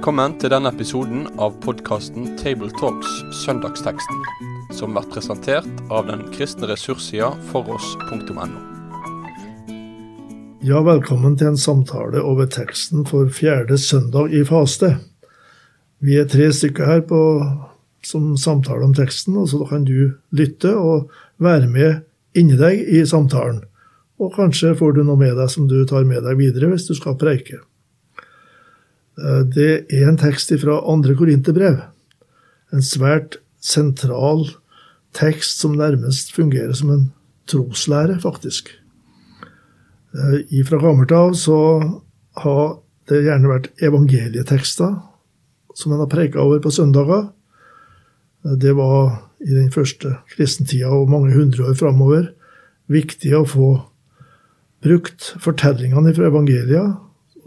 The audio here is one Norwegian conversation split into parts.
Velkommen til denne episoden av podkasten Tabletalks Søndagsteksten, som blir presentert av den kristne ressurssida foross.no. Ja, velkommen til en samtale over teksten for fjerde søndag i faste. Vi er tre stykker her på, som samtaler om teksten, og så kan du lytte og være med inni deg i samtalen. Og kanskje får du noe med deg som du tar med deg videre hvis du skal preike. Eh, det er en tekst fra andre Korinterbrev. En svært sentral tekst som nærmest fungerer som en troslære, faktisk. Eh, fra gammelt av så har det gjerne vært evangelietekster som en har preka over på søndager. Eh, det var i den første kristentida og mange hundre år framover viktig å få brukt fortellingene fra evangelia,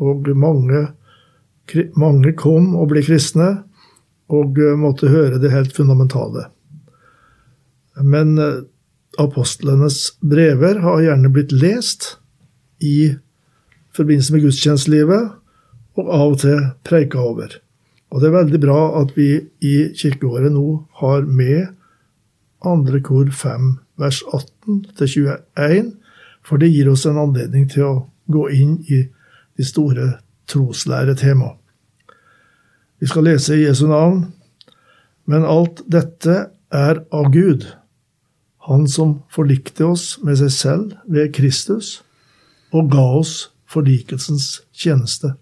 og mange mange kom og ble kristne og eh, måtte høre det helt fundamentale. Men eh, apostlenes brever har gjerne blitt lest i forbindelse med gudstjenestelivet, og av og til preika over. Og det er veldig bra at vi i kirkeåret nå har med andre kor 5, vers 18 til 21, for det gir oss en anledning til å gå inn i de store troslæretema. Vi skal lese i Jesu navn. Men alt dette er av Gud, Han som forlikte oss med seg selv ved Kristus og ga oss forlikelsens tjeneste.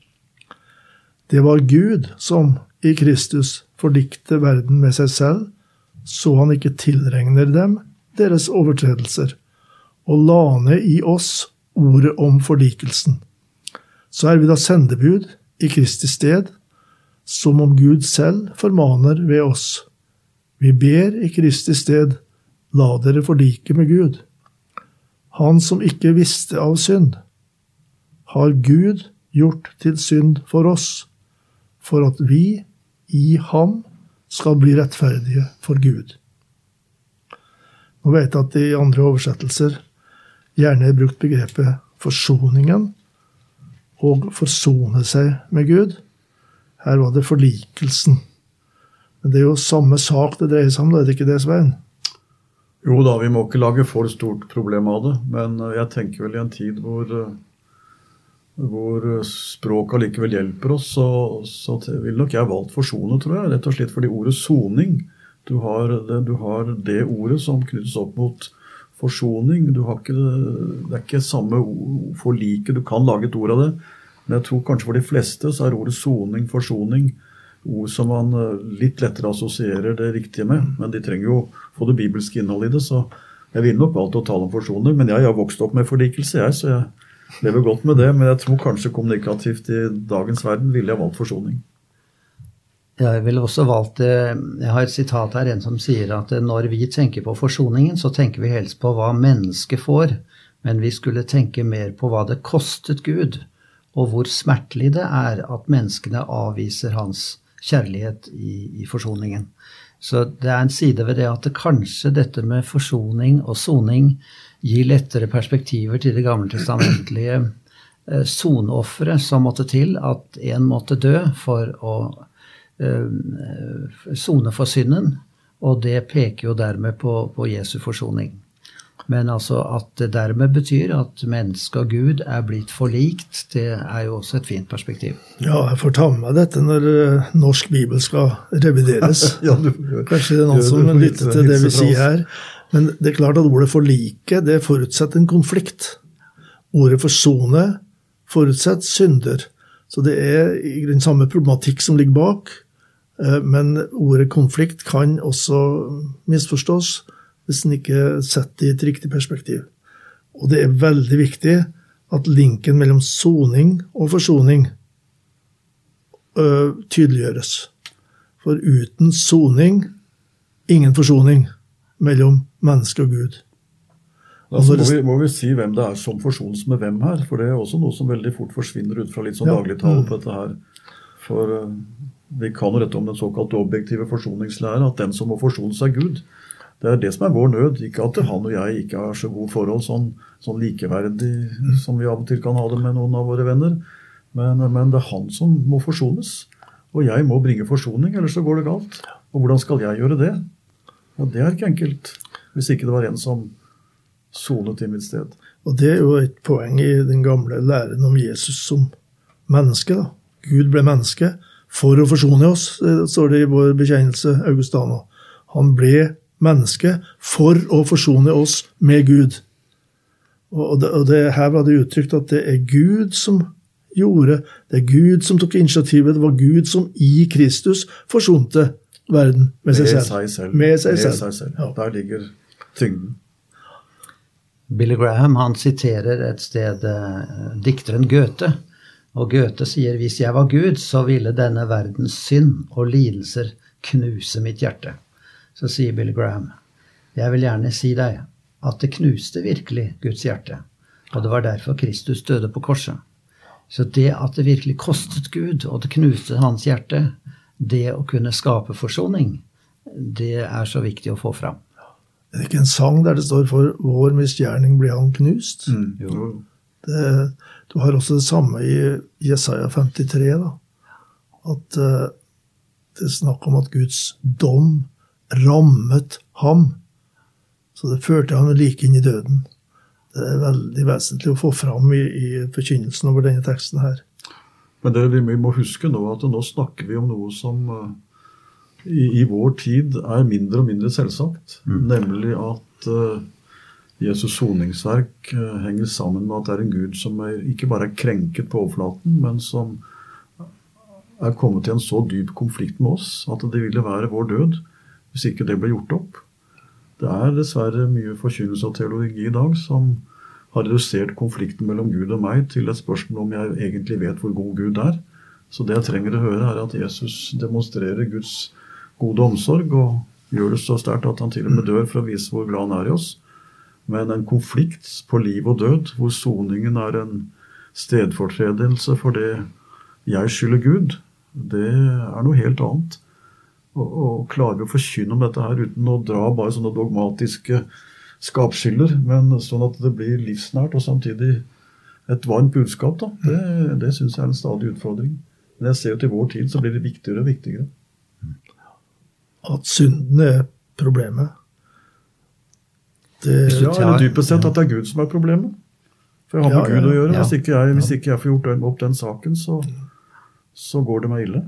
Det var Gud som i Kristus forlikte verden med seg selv, så han ikke tilregner dem deres overtredelser, og la ned i oss ordet om forlikelsen så er vi da sendebud i Kristi sted, som om Gud selv formaner ved oss. Vi ber i Kristi sted, la dere forlike med Gud. Han som ikke visste av synd, har Gud gjort til synd for oss, for at vi i ham skal bli rettferdige for Gud. Nå vet jeg at det i andre oversettelser gjerne er brukt begrepet forsoningen, og forsone seg med Gud. Her var det forlikelsen. Men det er jo samme sak det dreier seg om, er det ikke det, Svein? Jo da, vi må ikke lage for stort problem av det. Men eh, jeg tenker vel i en tid hvor, eh, hvor språk allikevel hjelper oss, så, så vil nok jeg valgt forsone, tror jeg. Rett og slett fordi ordet soning du har, det, du har det ordet som knyttes opp mot forsoning. Ikke, det er ikke samme forlike. Du kan lage et ord av det. Men jeg tror kanskje for de fleste så er ordet soning, forsoning, ord som man eh, litt lettere assosierer det riktige med. Men de trenger jo få det bibelske innholdet i det. Så jeg ville nok valgt å tale om forsoning. Men jeg har vokst opp med forlikelse, jeg, så jeg lever godt med det. Men jeg tror kanskje kommunikativt i dagens verden ville jeg valgt forsoning. Jeg ville også valgt eh, Jeg har et sitat her, en som sier at eh, når vi tenker på forsoningen, så tenker vi helst på hva mennesket får, men vi skulle tenke mer på hva det kostet Gud, og hvor smertelig det er at menneskene avviser hans kjærlighet i, i forsoningen. Så det er en side ved det at det kanskje dette med forsoning og soning gir lettere perspektiver til det gammeltestamentlige testamentlige soneofferet som måtte til, at en måtte dø for å Eh, sone for synden. Og det peker jo dermed på, på Jesu forsoning. Men altså at det dermed betyr at menneske og Gud er blitt forlikt, det er jo også et fint perspektiv. Ja, jeg får ta med meg dette når eh, norsk bibel skal revideres. ja, du, Kanskje det er noen som lytter til det vi sier her. Men det er klart at ordet forlike det forutsetter en konflikt. Ordet forsone forutsetter synder. Så det er i den samme problematikk som ligger bak. Eh, men ordet konflikt kan også misforstås hvis en ikke setter det i et riktig perspektiv. Og det er veldig viktig at linken mellom soning og forsoning uh, tydeliggjøres. For uten soning ingen forsoning mellom menneske og Gud. Da må vi, må vi, si hvem det er som forsones med hvem her. For det er også noe som veldig fort forsvinner ut fra litt sånn ja. dagligtale på dette her. For uh, vi kan rette om den såkalte objektive forsoningslære, at den som må forsones, er Gud. Det er det som er vår nød. Ikke at han og jeg ikke har så gode forhold sånn, sånn likeverdig som vi av og til kan ha det med noen av våre venner. Men, men, det er han som må forsones. Og jeg må bringe forsoning, ellers så går det galt. Og hvordan skal jeg gjøre det? Og det er ikke enkelt. Hvis ikke det var en som sonet i mitt sted. Og det er jo et poeng i den gamle læren om Jesus som menneske. da. Gud ble menneske for å forsone oss, det står det i vår bekjennelse, Augustana. Han ble menneske for å forsone oss med Gud. Og det, og det, her var det uttrykt at det er Gud som gjorde, det er Gud som tok initiativet, det var Gud som i Kristus forsonte verden med seg selv. Med Seg selv. Med seg Med selv. seg selv. Ja. Der ligger tyngden. Billy Graham han siterer et sted eh, dikteren Goethe. Og Goethe sier hvis jeg var Gud, så ville denne verdens synd og lidelser knuse mitt hjerte. Så sier Bill Graham jeg vil gjerne si deg at det knuste virkelig Guds hjerte. Og det var derfor Kristus døde på korset. Så det at det virkelig kostet Gud, og det knuste hans hjerte, det å kunne skape forsoning, det er så viktig å få fram. Det er ikke en sang der det står 'For vår misgjerning ble han knust'. Mm. Jo. Det, du har også det samme i Jesaja 53, da. At uh, det er snakk om at Guds dom rammet ham. Så det førte ham like inn i døden. Det er veldig vesentlig å få fram i, i forkynnelsen over denne teksten her. Men det vi må huske nå at nå snakker vi om noe som eh, i, i vår tid er mindre og mindre selvsagt. Nemlig at eh, Jesus soningsverk eh, henger sammen med at det er en Gud som er, ikke bare er krenket på overflaten, men som er kommet i en så dyp konflikt med oss at det ville være vår død hvis ikke det ble gjort opp. Det er dessverre mye forkynnelse og teologi i dag som har redusert konflikten mellom Gud og meg til et spørsmål om jeg egentlig vet hvor god Gud er. Så det jeg trenger å høre, er at Jesus demonstrerer Guds gode omsorg og gjør det så sterkt at han til og med dør for å vise hvor glad han er i oss. Men en konflikt på liv og død, hvor soningen er en stedfortredelse for det jeg skylder Gud, det er noe helt annet. Og, og klarer vi å forkynne om dette her uten å dra bare sånne dogmatiske skapskiller, men sånn at det blir livsnært og samtidig et varmt budskap, da, det, det syns jeg er en stadig utfordring. Men jeg ser jo til vår tid så blir det viktigere og viktigere. At synden er problemet. Det, Hvis du Ja, tar- eller dypest sett at det er Gud som er problemet. For jeg har med Ja, Gud å gjøre. ja. Hvis, ikke jeg, hvis ikke jeg får gjort den- opp den saken, så, så går det meg ille.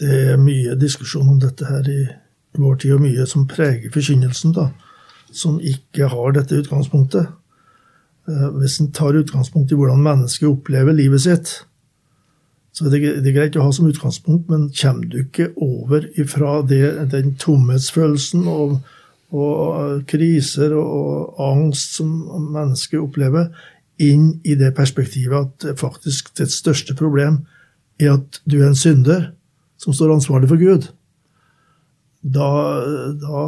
det er mye diskusjon om dette her i vår tid, og mye som preger forkynnelsen, da, som ikke har dette utgangspunktet. Eh, Hvis en tar utgangspunkt i hvordan mennesket opplever livet sitt, så det, det er greit å ha som utgangspunkt, men kommer du ikke over ifra det, den tomhetsfølelsen og, og kriser og, angst som mennesker opplever, inn i det perspektivet at faktisk det største problem er at du er en synder som står ansvarlig for Gud, da, da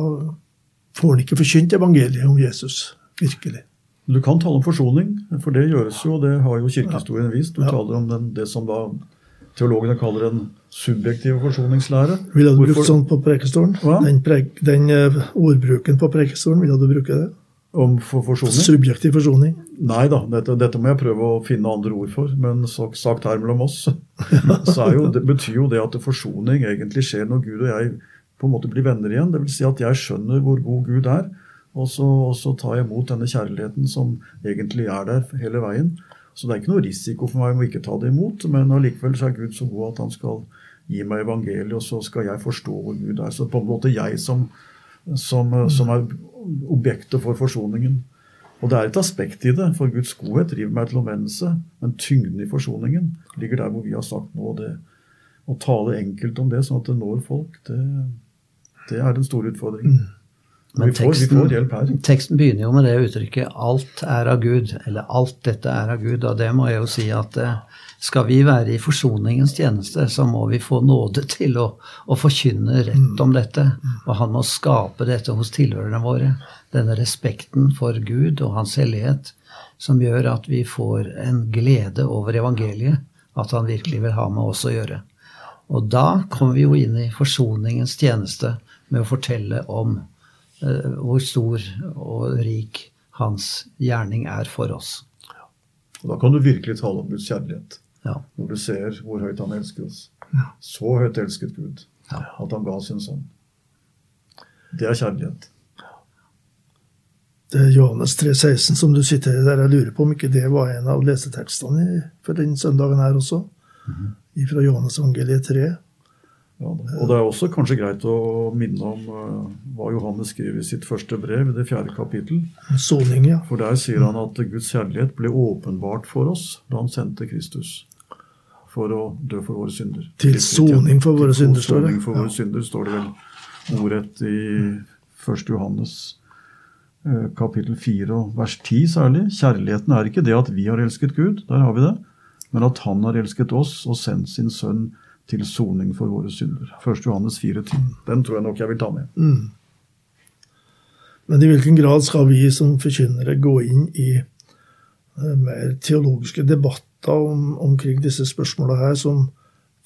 får han ikke forkynt evangeliet om Jesus, virkelig. Du kan tale om forsoning, for det gjøres jo, og det har jo kirkehistorien vist. Du Ja. taler om den, det som da teologene kaller en subjektiv forsoningslære. Ville du brukt sånn på prekestolen? Den, prek, den eh, ordbruken på prekestolen, ville du bruke det? Om for forsoning? Subjektiv forsoning? Nei da, dette, dette må jeg prøve å finne andre ord for. Men sagt her mellom oss, så jo, det betyr jo det at forsoning egentlig skjer når Gud og jeg på en måte blir venner igjen. Det vil si at jeg skjønner hvor god Gud er, og så, og så tar jeg imot denne kjærligheten som egentlig er der hele veien. Så det er ikke noe risiko for meg om ikke ta det imot, men allikevel så er Gud så god at han skal gi meg evangeliet, og så skal jeg forstå hvor Gud er. Så på en måte jeg som, som, som er objektet for forsoningen. Og det er et aspekt i det, for Guds godhet driver meg til omvendelse. Men tyngden i forsoningen ligger der hvor vi har sagt nå. Det, å tale enkelt om det, sånn at det når folk, det, det er den store utfordringen. Men her. teksten begynner jo med det uttrykket 'alt er av Gud', eller 'alt dette er av Gud'. Og det må jeg jo si at eh, skal vi være i forsoningens tjeneste, så må vi få nåde til å, å forkynne rett om dette. Og han må skape dette hos tilhørerne våre. Denne respekten for Gud og hans hellighet som gjør at vi får en glede over evangeliet. At han virkelig vil ha med oss å gjøre. Og da kommer vi jo inn i forsoningens tjeneste med å fortelle om hvor stor og rik hans gjerning er for oss. Og da kan du virkelig tale om Guds kjærlighet. Ja. Når du ser hvor høyt han elsker oss. Så høyt elsket Gud Ja. at han ga sin sønn. Det er kjærlighet. Det er Johannes 3,16 som du sitter der. Jeg lurer på om ikke det var en av lesetekstene for den søndagen her også. Fra Johannes evangeliet 3. Ja, og det er også kanskje greit å minne om uh, hva Johannes skriver i sitt første brev, i det fjerde kapittel. Soning, ja. For der sier han at Guds kjærlighet ble åpenbart for oss da han sendte Kristus for å dø for våre synder. Til soning for våre synder, står det. soning for våre synder, står det vel ordrett i 1. Johannes eh, kapittel 4 og vers 10 særlig. Kjærligheten er ikke det at vi har elsket Gud, der har vi det, men at Han har elsket oss og sendt sin sønn til soning for våre synder. 1. Johannes 4,10. Den tror jeg nok jeg vil ta med. Men i hvilken grad skal vi som forkynnere gå inn i eh, mer teologiske debatter om, omkring disse spørsmålene her, som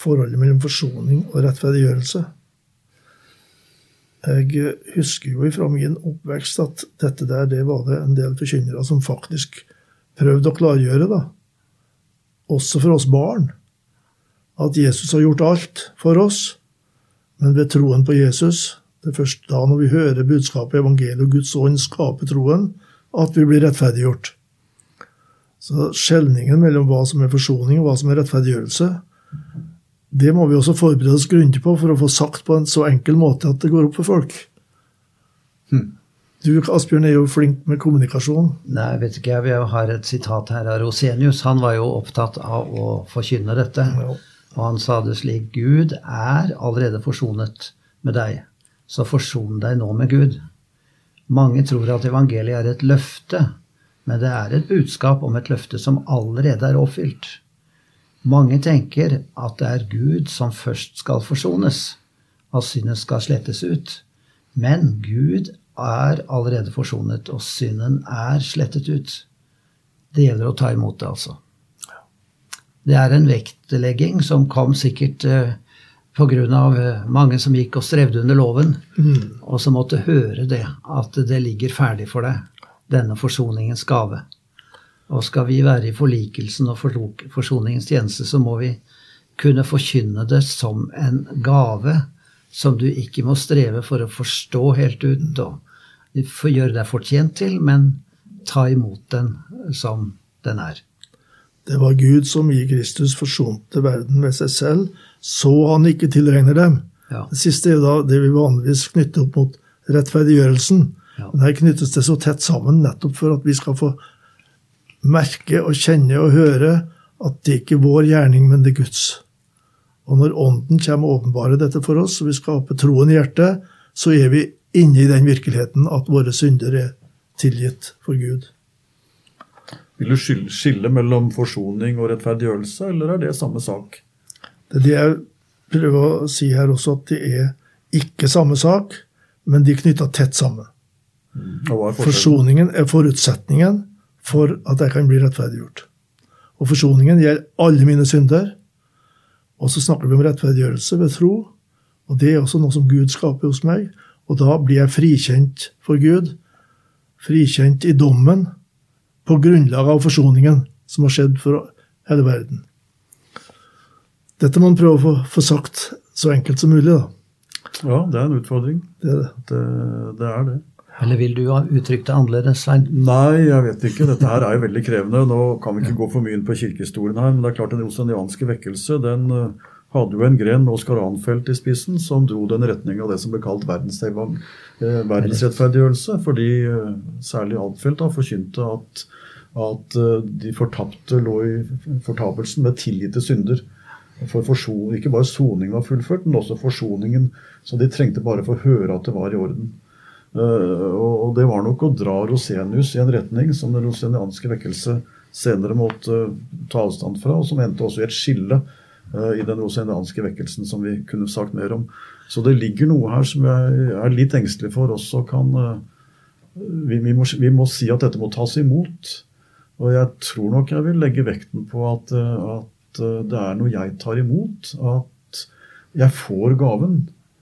forholdet mellom forsoning og rettferdiggjørelse? Jeg husker jo fra min oppvekst at dette der, det var det en del forkynnere som faktisk prøvde å klargjøre, da. Også for oss barn. At Jesus har gjort alt for oss, men ved troen på Jesus det er først da når vi hører budskapet evangeliet og Guds ånd skaper troen, at vi blir rettferdiggjort. Så skjelningen mellom hva som er forsoning og hva som er rettferdiggjørelse, det må vi også forberede oss grundig på for å få sagt på en så enkel måte at det går opp for folk. Du, Asbjørn, er jo flink med kommunikasjon. Nei, vet ikke jeg. Vi har et sitat her av Rosenius. Han var jo opptatt av å forkynne dette. Ja. Og han sa det slik Gud er allerede forsonet med deg, så forson deg nå med Gud. Mange tror at evangeliet er et løfte, men det er et budskap om et løfte som allerede er oppfylt. Mange tenker at det er Gud som først skal forsones, at synden skal slettes ut. Men Gud er allerede forsonet, og synden er slettet ut. Det gjelder å ta imot det, altså. Det er en vektlegging som kom sikkert eh, pga. Eh, mange som gikk og strevde under loven, og som måtte høre det, at det ligger ferdig for deg, denne forsoningens gave. Og skal vi være i forlikelsen og forsoningens tjeneste, så må vi kunne forkynne det som en gave som du ikke må streve for å forstå helt ut og gjøre deg fortjent til, men ta imot den som den er. Det var Gud som i Kristus forsonte verden med seg selv, så han ikke tilregner dem. Ja. Det siste er da det vi vanligvis knytter opp mot rettferdiggjørelsen. Ja. Men her knyttes det så tett sammen nettopp for at vi skal få merke og kjenne og høre at det ikke er vår gjerning, men det er Guds. Og når Ånden kommer og åpenbarer dette for oss, og vi skaper troen i hjertet, så er vi inne i den virkeligheten at våre synder er tilgitt for Gud. Vil du skille, mellom forsoning og rettferdiggjørelse, eller er det samme sak? Det er det jeg prøver å si her også, at det er ikke samme sak, men de er knytta tett sammen. Hva er? Forsoningen er forutsetningen for at jeg kan bli rettferdiggjort. Og forsoningen gjelder alle mine synder. Og så snakker vi om rettferdiggjørelse ved tro. Og det er også noe som Gud skaper hos meg. Og da blir jeg frikjent for Gud. Frikjent i dommen på grunnlag av forsoningen som har skjedd for hele verden. Dette må man prøve å få, sagt så enkelt som mulig, da. Ja, det er en utfordring. Det er det. Det, det er det. Eller vil du ha uttrykt det annerledes, Svein? Nei, jeg vet ikke. Dette her er jo veldig krevende. Nå kan vi ikke gå for mye inn på kirkehistorien her, men det er klart den rosenianske vekkelse den eh, hadde jo en gren med Oskar Anfeldt i spissen som dro den retninga av det som ble kalt eh, verdensrettferdiggjørelse. Fordi eh, særlig Anfeldt da forkynte at, at eh, de fortapte lå i fortapelsen med tilgitte synder. For forson, ikke bare soningen var fullført, men også forsoningen. Så de trengte bare for å høre at det var i orden. Uh, og det var nok å dra Rosenius i en retning som den rosenianske vekkelse senere måtte ta avstand fra, og som endte også i et skille i den rosenianske vekkelsen som vi kunne sagt mer om. Så det ligger noe her som jeg er litt engstelig for også kan eh, vi, vi, må, vi må si at dette må tas imot. Og jeg tror nok jeg vil legge vekten på at, eh, at eh, det er noe jeg tar imot. At jeg får gaven.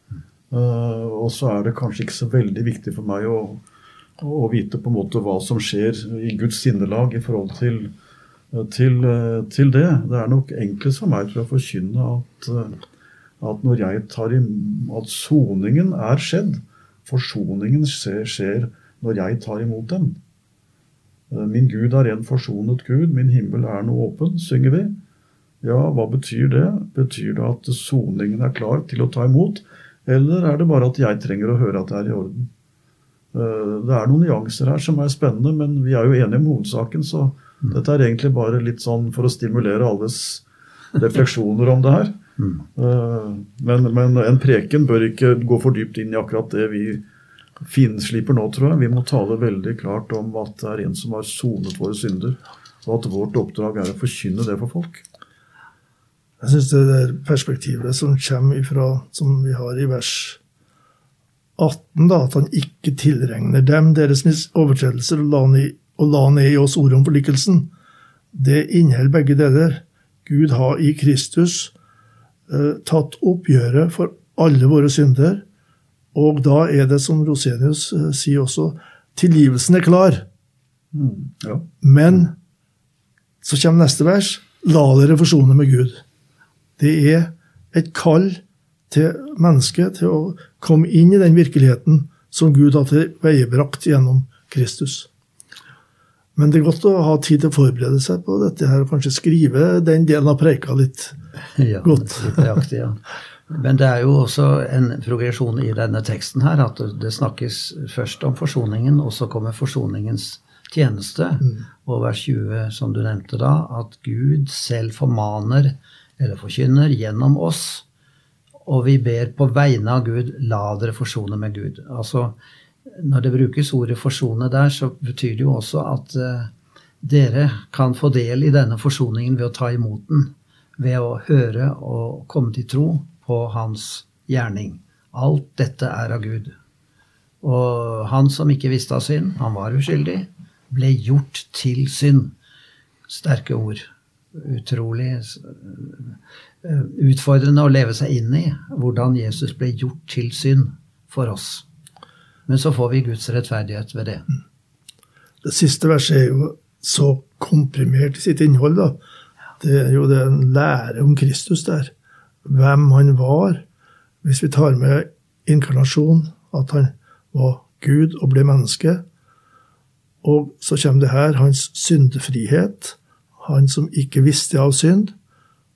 Eh, og så er det kanskje ikke så veldig viktig for meg å, å vite på en måte hva som skjer i Guds sinnelag i forhold til Eh, til, eh, til, det. Det er nok enklest for meg til å forkynne at, at når jeg tar i, at soningen er skjedd, forsoningen skjer, skjer når jeg tar imot den. Min Gud er en forsonet Gud, min himmel er nå åpen, synger vi. Ja, hva betyr det? Betyr det at soningen er klar til å ta imot? Eller er det bare at jeg trenger å høre at det er i orden? Eh, det er noen nyanser her som er spennende, men vi er jo enige om hovedsaken. Så. Dette er egentlig bare litt sånn for å stimulere alles refleksjoner om det her. Mm. Eh, men, men, en preken bør ikke gå for dypt inn i akkurat det vi finsliper nå, tror jeg. Vi må tale veldig klart om at det er en som har sonet våre synder, og at vårt oppdrag er å forkynne det for folk. Jeg syns det der perspektivet som kommer ifra, som vi har i vers 18, da, at han ikke tilregner dem deres overtredelser og la, ned, og la ned i oss ordet om forlikelsen, det inneholder begge deler. Gud har i Kristus eh, tatt oppgjøret for alle våre synder. Og da er det, som Rosenius eh, sier også, tilgivelsen er klar. Mm, ja. Men så kommer neste vers. La dere forsone med Gud. Det er et kall til mennesket til å komme inn i den virkeligheten som Gud har tilveiebrakt gjennom Kristus. Men det er godt å ha tid til å forberede seg på dette her, og kanskje skrive den delen av preika litt ja, godt. Litt ja. Men det er jo også en progresjon i denne teksten her, at det snakkes først om forsoningen, og så kommer forsoningens tjeneste. Mm. Og vers 20, som du nevnte da, at Gud selv formaner eller forkynner gjennom oss. Og vi ber på vegne av Gud, la dere forsone med Gud. Altså, Når det brukes ordet 'forsone' der, så betyr det jo også at uh, dere kan få del i denne forsoningen ved å ta imot den. Ved å høre og komme til tro på hans gjerning. Alt dette er av Gud. Og han som ikke visste av synd, han var uskyldig, ble gjort til synd. Sterke ord utrolig eh, utfordrende å leve seg inn i hvordan Jesus ble gjort til synd for oss. Men så får vi Guds rettferdighet ved det. Det siste verset er jo så komprimert i sitt innhold. da. Det er jo det en lære om Kristus der. Hvem han var. Hvis vi tar med inkarnasjon, at han var Gud og ble menneske. Og så kommer det her hans syndefrihet han som ikke visste av synd.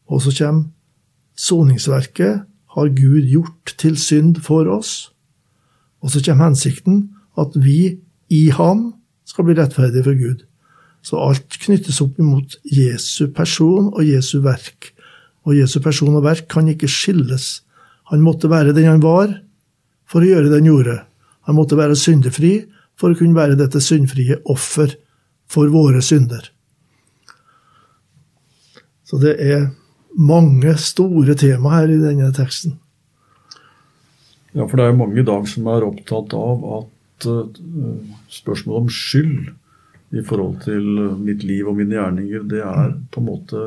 Og så kommer soningsverket har Gud gjort til synd for oss. Og så kommer hensikten at vi i ham skal bli rettferdige for Gud. Så alt knyttes opp imot Jesu person og Jesu verk. Og Jesu person og verk kan ikke skilles. Han måtte være den han var, for å gjøre det han gjorde. Han måtte være syndefri for å kunne være dette syndfrie offer for våre synder. Så det er mange store tema her i denne teksten. Ja, for det er mange i dag som er opptatt av at uh, spørsmålet om skyld i forhold til mitt liv og mine gjerninger, det er på en måte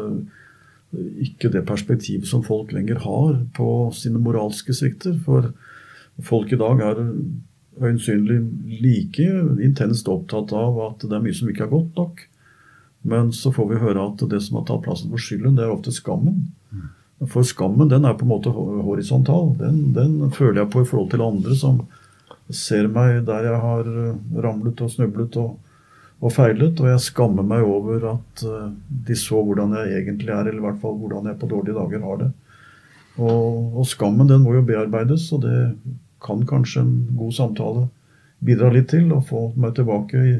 ikke det perspektivet som folk lenger har på sine moralske svikter. For folk i dag er øyensynlig like intenst opptatt av at det er mye som ikke er godt nok. Men så får vi høre at det som har tatt plassen for skylden, det er ofte skammen. For skammen den er på en måte horisontal. Den, den, føler jeg på i forhold til andre som ser meg der jeg har eh, ramlet og snublet og, og feilet. Og jeg skammer meg over at eh, de så hvordan jeg egentlig er, eller i hvert fall hvordan jeg på dårlige dager har det. Og, og skammen den må jo bearbeides, og det kan kanskje en god samtale bidra litt til. Å få meg tilbake i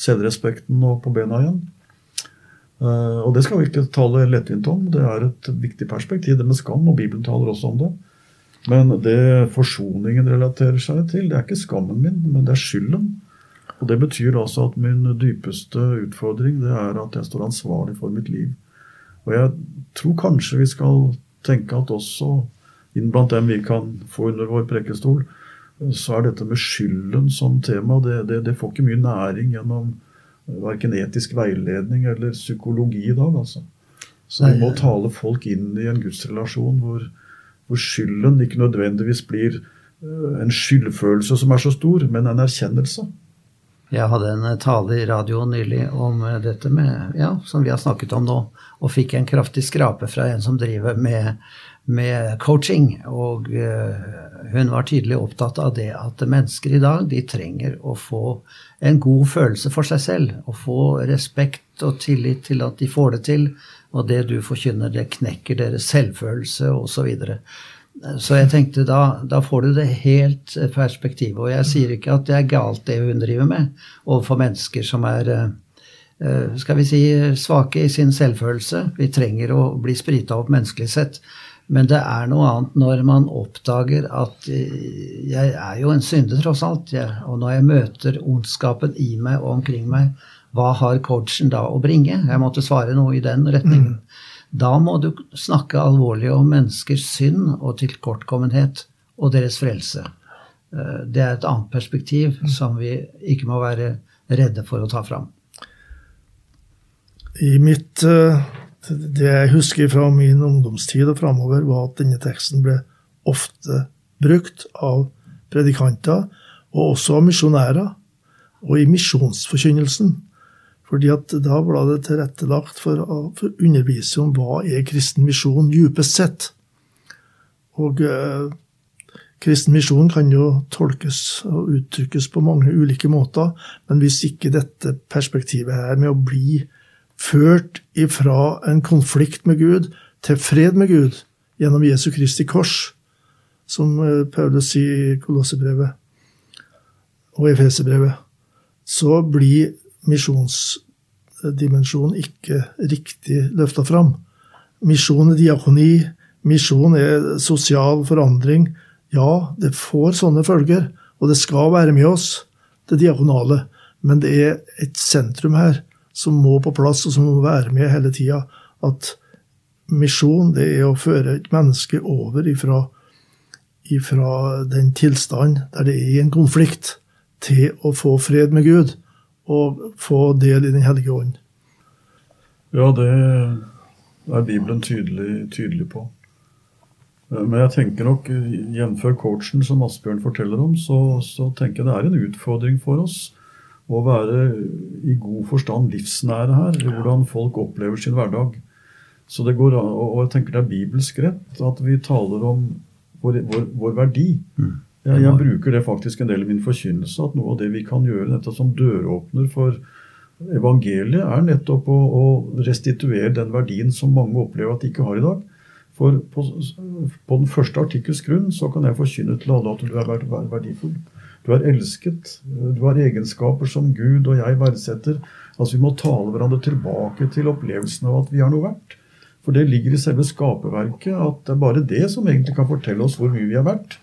selvrespekten og på bena igjen. Eh, og det skal vi ikke tale lettvint om. Det er et viktig perspektiv, det med skam, og Bibelen taler også om det. Men det forsoningen relaterer seg til, det er ikke skammen min, men det er skylden. Og Det betyr altså at min dypeste utfordring det er at jeg står ansvarlig for mitt liv. Og jeg tror kanskje vi skal tenke at også inn blant dem vi kan få under vår prekestol, så er dette med skylden som tema, det, det, det får ikke mye næring gjennom verken etisk veiledning eller psykologi i dag. altså. Så vi må tale folk inn i en gudsrelasjon hvor, hvor skylden ikke nødvendigvis blir eh, en skyldfølelse som er så stor, men en erkjennelse. Jeg hadde en tale i radioen nylig om dette med, ja, som vi har snakket om nå, og fikk en kraftig skrape fra en som driver med, med coaching. Og uh, hun var tydelig opptatt av det at mennesker i dag de trenger å få en god følelse for seg selv. Å få respekt og tillit til at de får det til. Og det du forkynner, det knekker deres selvfølelse osv. Så, videre. Så jeg tenkte da, da får du det helt perspektivet. Og jeg sier ikke at det er galt det hun driver med overfor mennesker som er eh, skal vi si, svake i sin selvfølelse. Vi trenger å bli sprita opp menneskelig sett. Men det er noe annet når man oppdager at eh, jeg er jo en synder, tross alt. og når jeg møter ondskapen i meg og omkring meg, hva har coachen da å bringe? Jeg måtte svare noe i den retningen. Mm. Da må du snakke alvorlig om menneskers synd og tilkortkommenhet og deres frelse. Eh, det er et annet perspektiv mm. som vi ikke må være redde for å ta fram. I mitt eh, Det jeg husker fra min ungdomstid og framover, var at denne teksten ble ofte brukt av predikanter, og også av misjonærer, og i misjonsforkynnelsen. Fordi at Da ble det tilrettelagt for å undervise om hva er kristen misjon djupest sett. Og eh, kristen misjon kan jo tolkes og uttrykkes på mange ulike måter, men hvis ikke dette perspektivet her med å bli ført ifra en konflikt med Gud til fred med Gud gjennom Jesu Kristi kors, som eh, Paulus sier i Kolossebrevet og Efeserbrevet, så blir misjonsdimensjonen ikke riktig løfta fram. Misjon er diakoni, misjon er sosial forandring. Ja, det får sånne følger, og det skal være med oss, det diakonale. Men det er et sentrum her som må på plass, og som må være med hele tida. At misjon, det er å føre et menneske over ifra, ifra den tilstand der det er en konflikt, til å få fred med Gud og få del i Den hellige ånd. Ja, det er Bibelen tydelig, tydelig på. Eh, men jeg tenker nok, jf. coachen som Asbjørn forteller om, så, så, tenker jeg det er en utfordring for oss å være i god forstand livsnære her. Hvordan folk opplever sin hverdag. Så det går, an, Og jeg tenker det er bibelsk rett at vi taler om vår, vår, vår verdi. Mm. Jeg, jeg, bruker det faktisk en del i min forkynnelse, at noe av det vi kan gjøre dette som døråpner for evangeliet, er nettopp å, å, restituere den verdien som mange opplever at de ikke har i dag. For på, på den første artikkels grunn så kan jeg forkynne til alle at du er verdifull. Du er elsket. Du har egenskaper som Gud og jeg verdsetter. Altså Vi må tale hverandre tilbake til opplevelsen av at vi er noe verdt. For det ligger i selve skaperverket at det er bare det som egentlig kan fortelle oss hvor mye vi er verdt.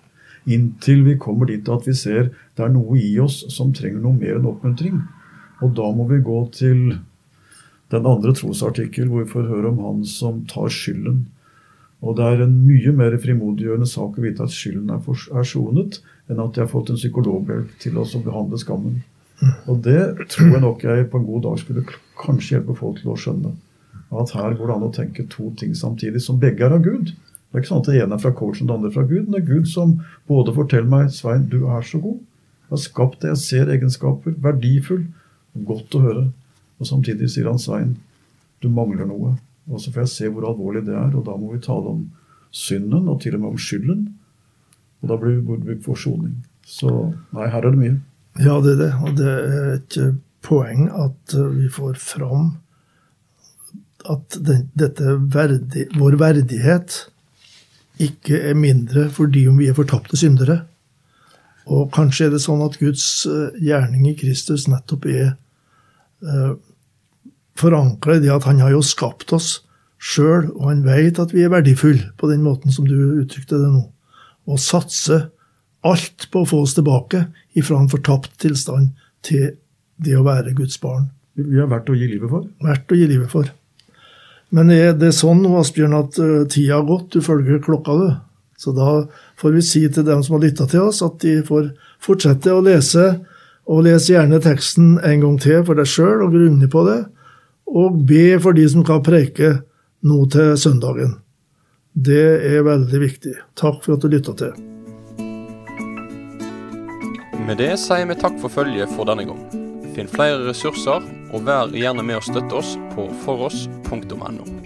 Inntil vi kommer dit at vi ser det er noe i oss som trenger noe mer enn oppmuntring. Og da må vi gå til den andre trosartikkel hvor vi får høre om han som tar skylden. Og det er en mye mer frimodiggjørende sak å vite at skylden er, for, er sonet, enn at jeg har fått en psykologhjelp til å behandle skammen. Og det tror jeg nok jeg på en god dag skulle kanskje hjelpe folk til å skjønne. At her går det an å tenke to ting samtidig, som begge er av Gud. Det er ikke sånn at det ene er fra coachen det andre fra Gud. Men det er Gud som både forteller meg Svein, du er så god. Jeg har skapt det. Jeg ser egenskaper. Verdifull. Godt å høre. Og samtidig sier han Svein, du mangler noe. Og så får jeg se hvor alvorlig det er. Og da må vi tale om synden, og til og med om skylden. Og da blir det forsoning. Så nei, her er det mye. Ja, det er det. Og det er et eh, poeng at eh, vi får fram at den, dette verdi, vår verdighet ikke er mindre fordi om vi er fortapte syndere. Og kanskje er det sånn at Guds eh, gjerning i Kristus nettopp er forankra i det at han har jo skapt oss sjøl, og han vet at vi er verdifulle på den måten som du uttrykte det nå. Og satse alt på å få oss tilbake ifra en fortapt tilstand til det å være Guds barn. Vi har verdt å gi livet for? Verdt å gi livet for. Men er det sånn Asbjørn, at uh, tida har gått, du følger klokka, du? Så da får vi si til dem som har lytta til oss, at de får fortsette å lese, og lese gjerne teksten en gang til for deg sjøl og grunne på det, og be for de som kan preike nå til søndagen. Det er veldig viktig. Takk for at du lytta til. Med det sier vi takk for følget for denne gang. Finn flere ressurser, og vær gjerne med å støtte oss på foross.no.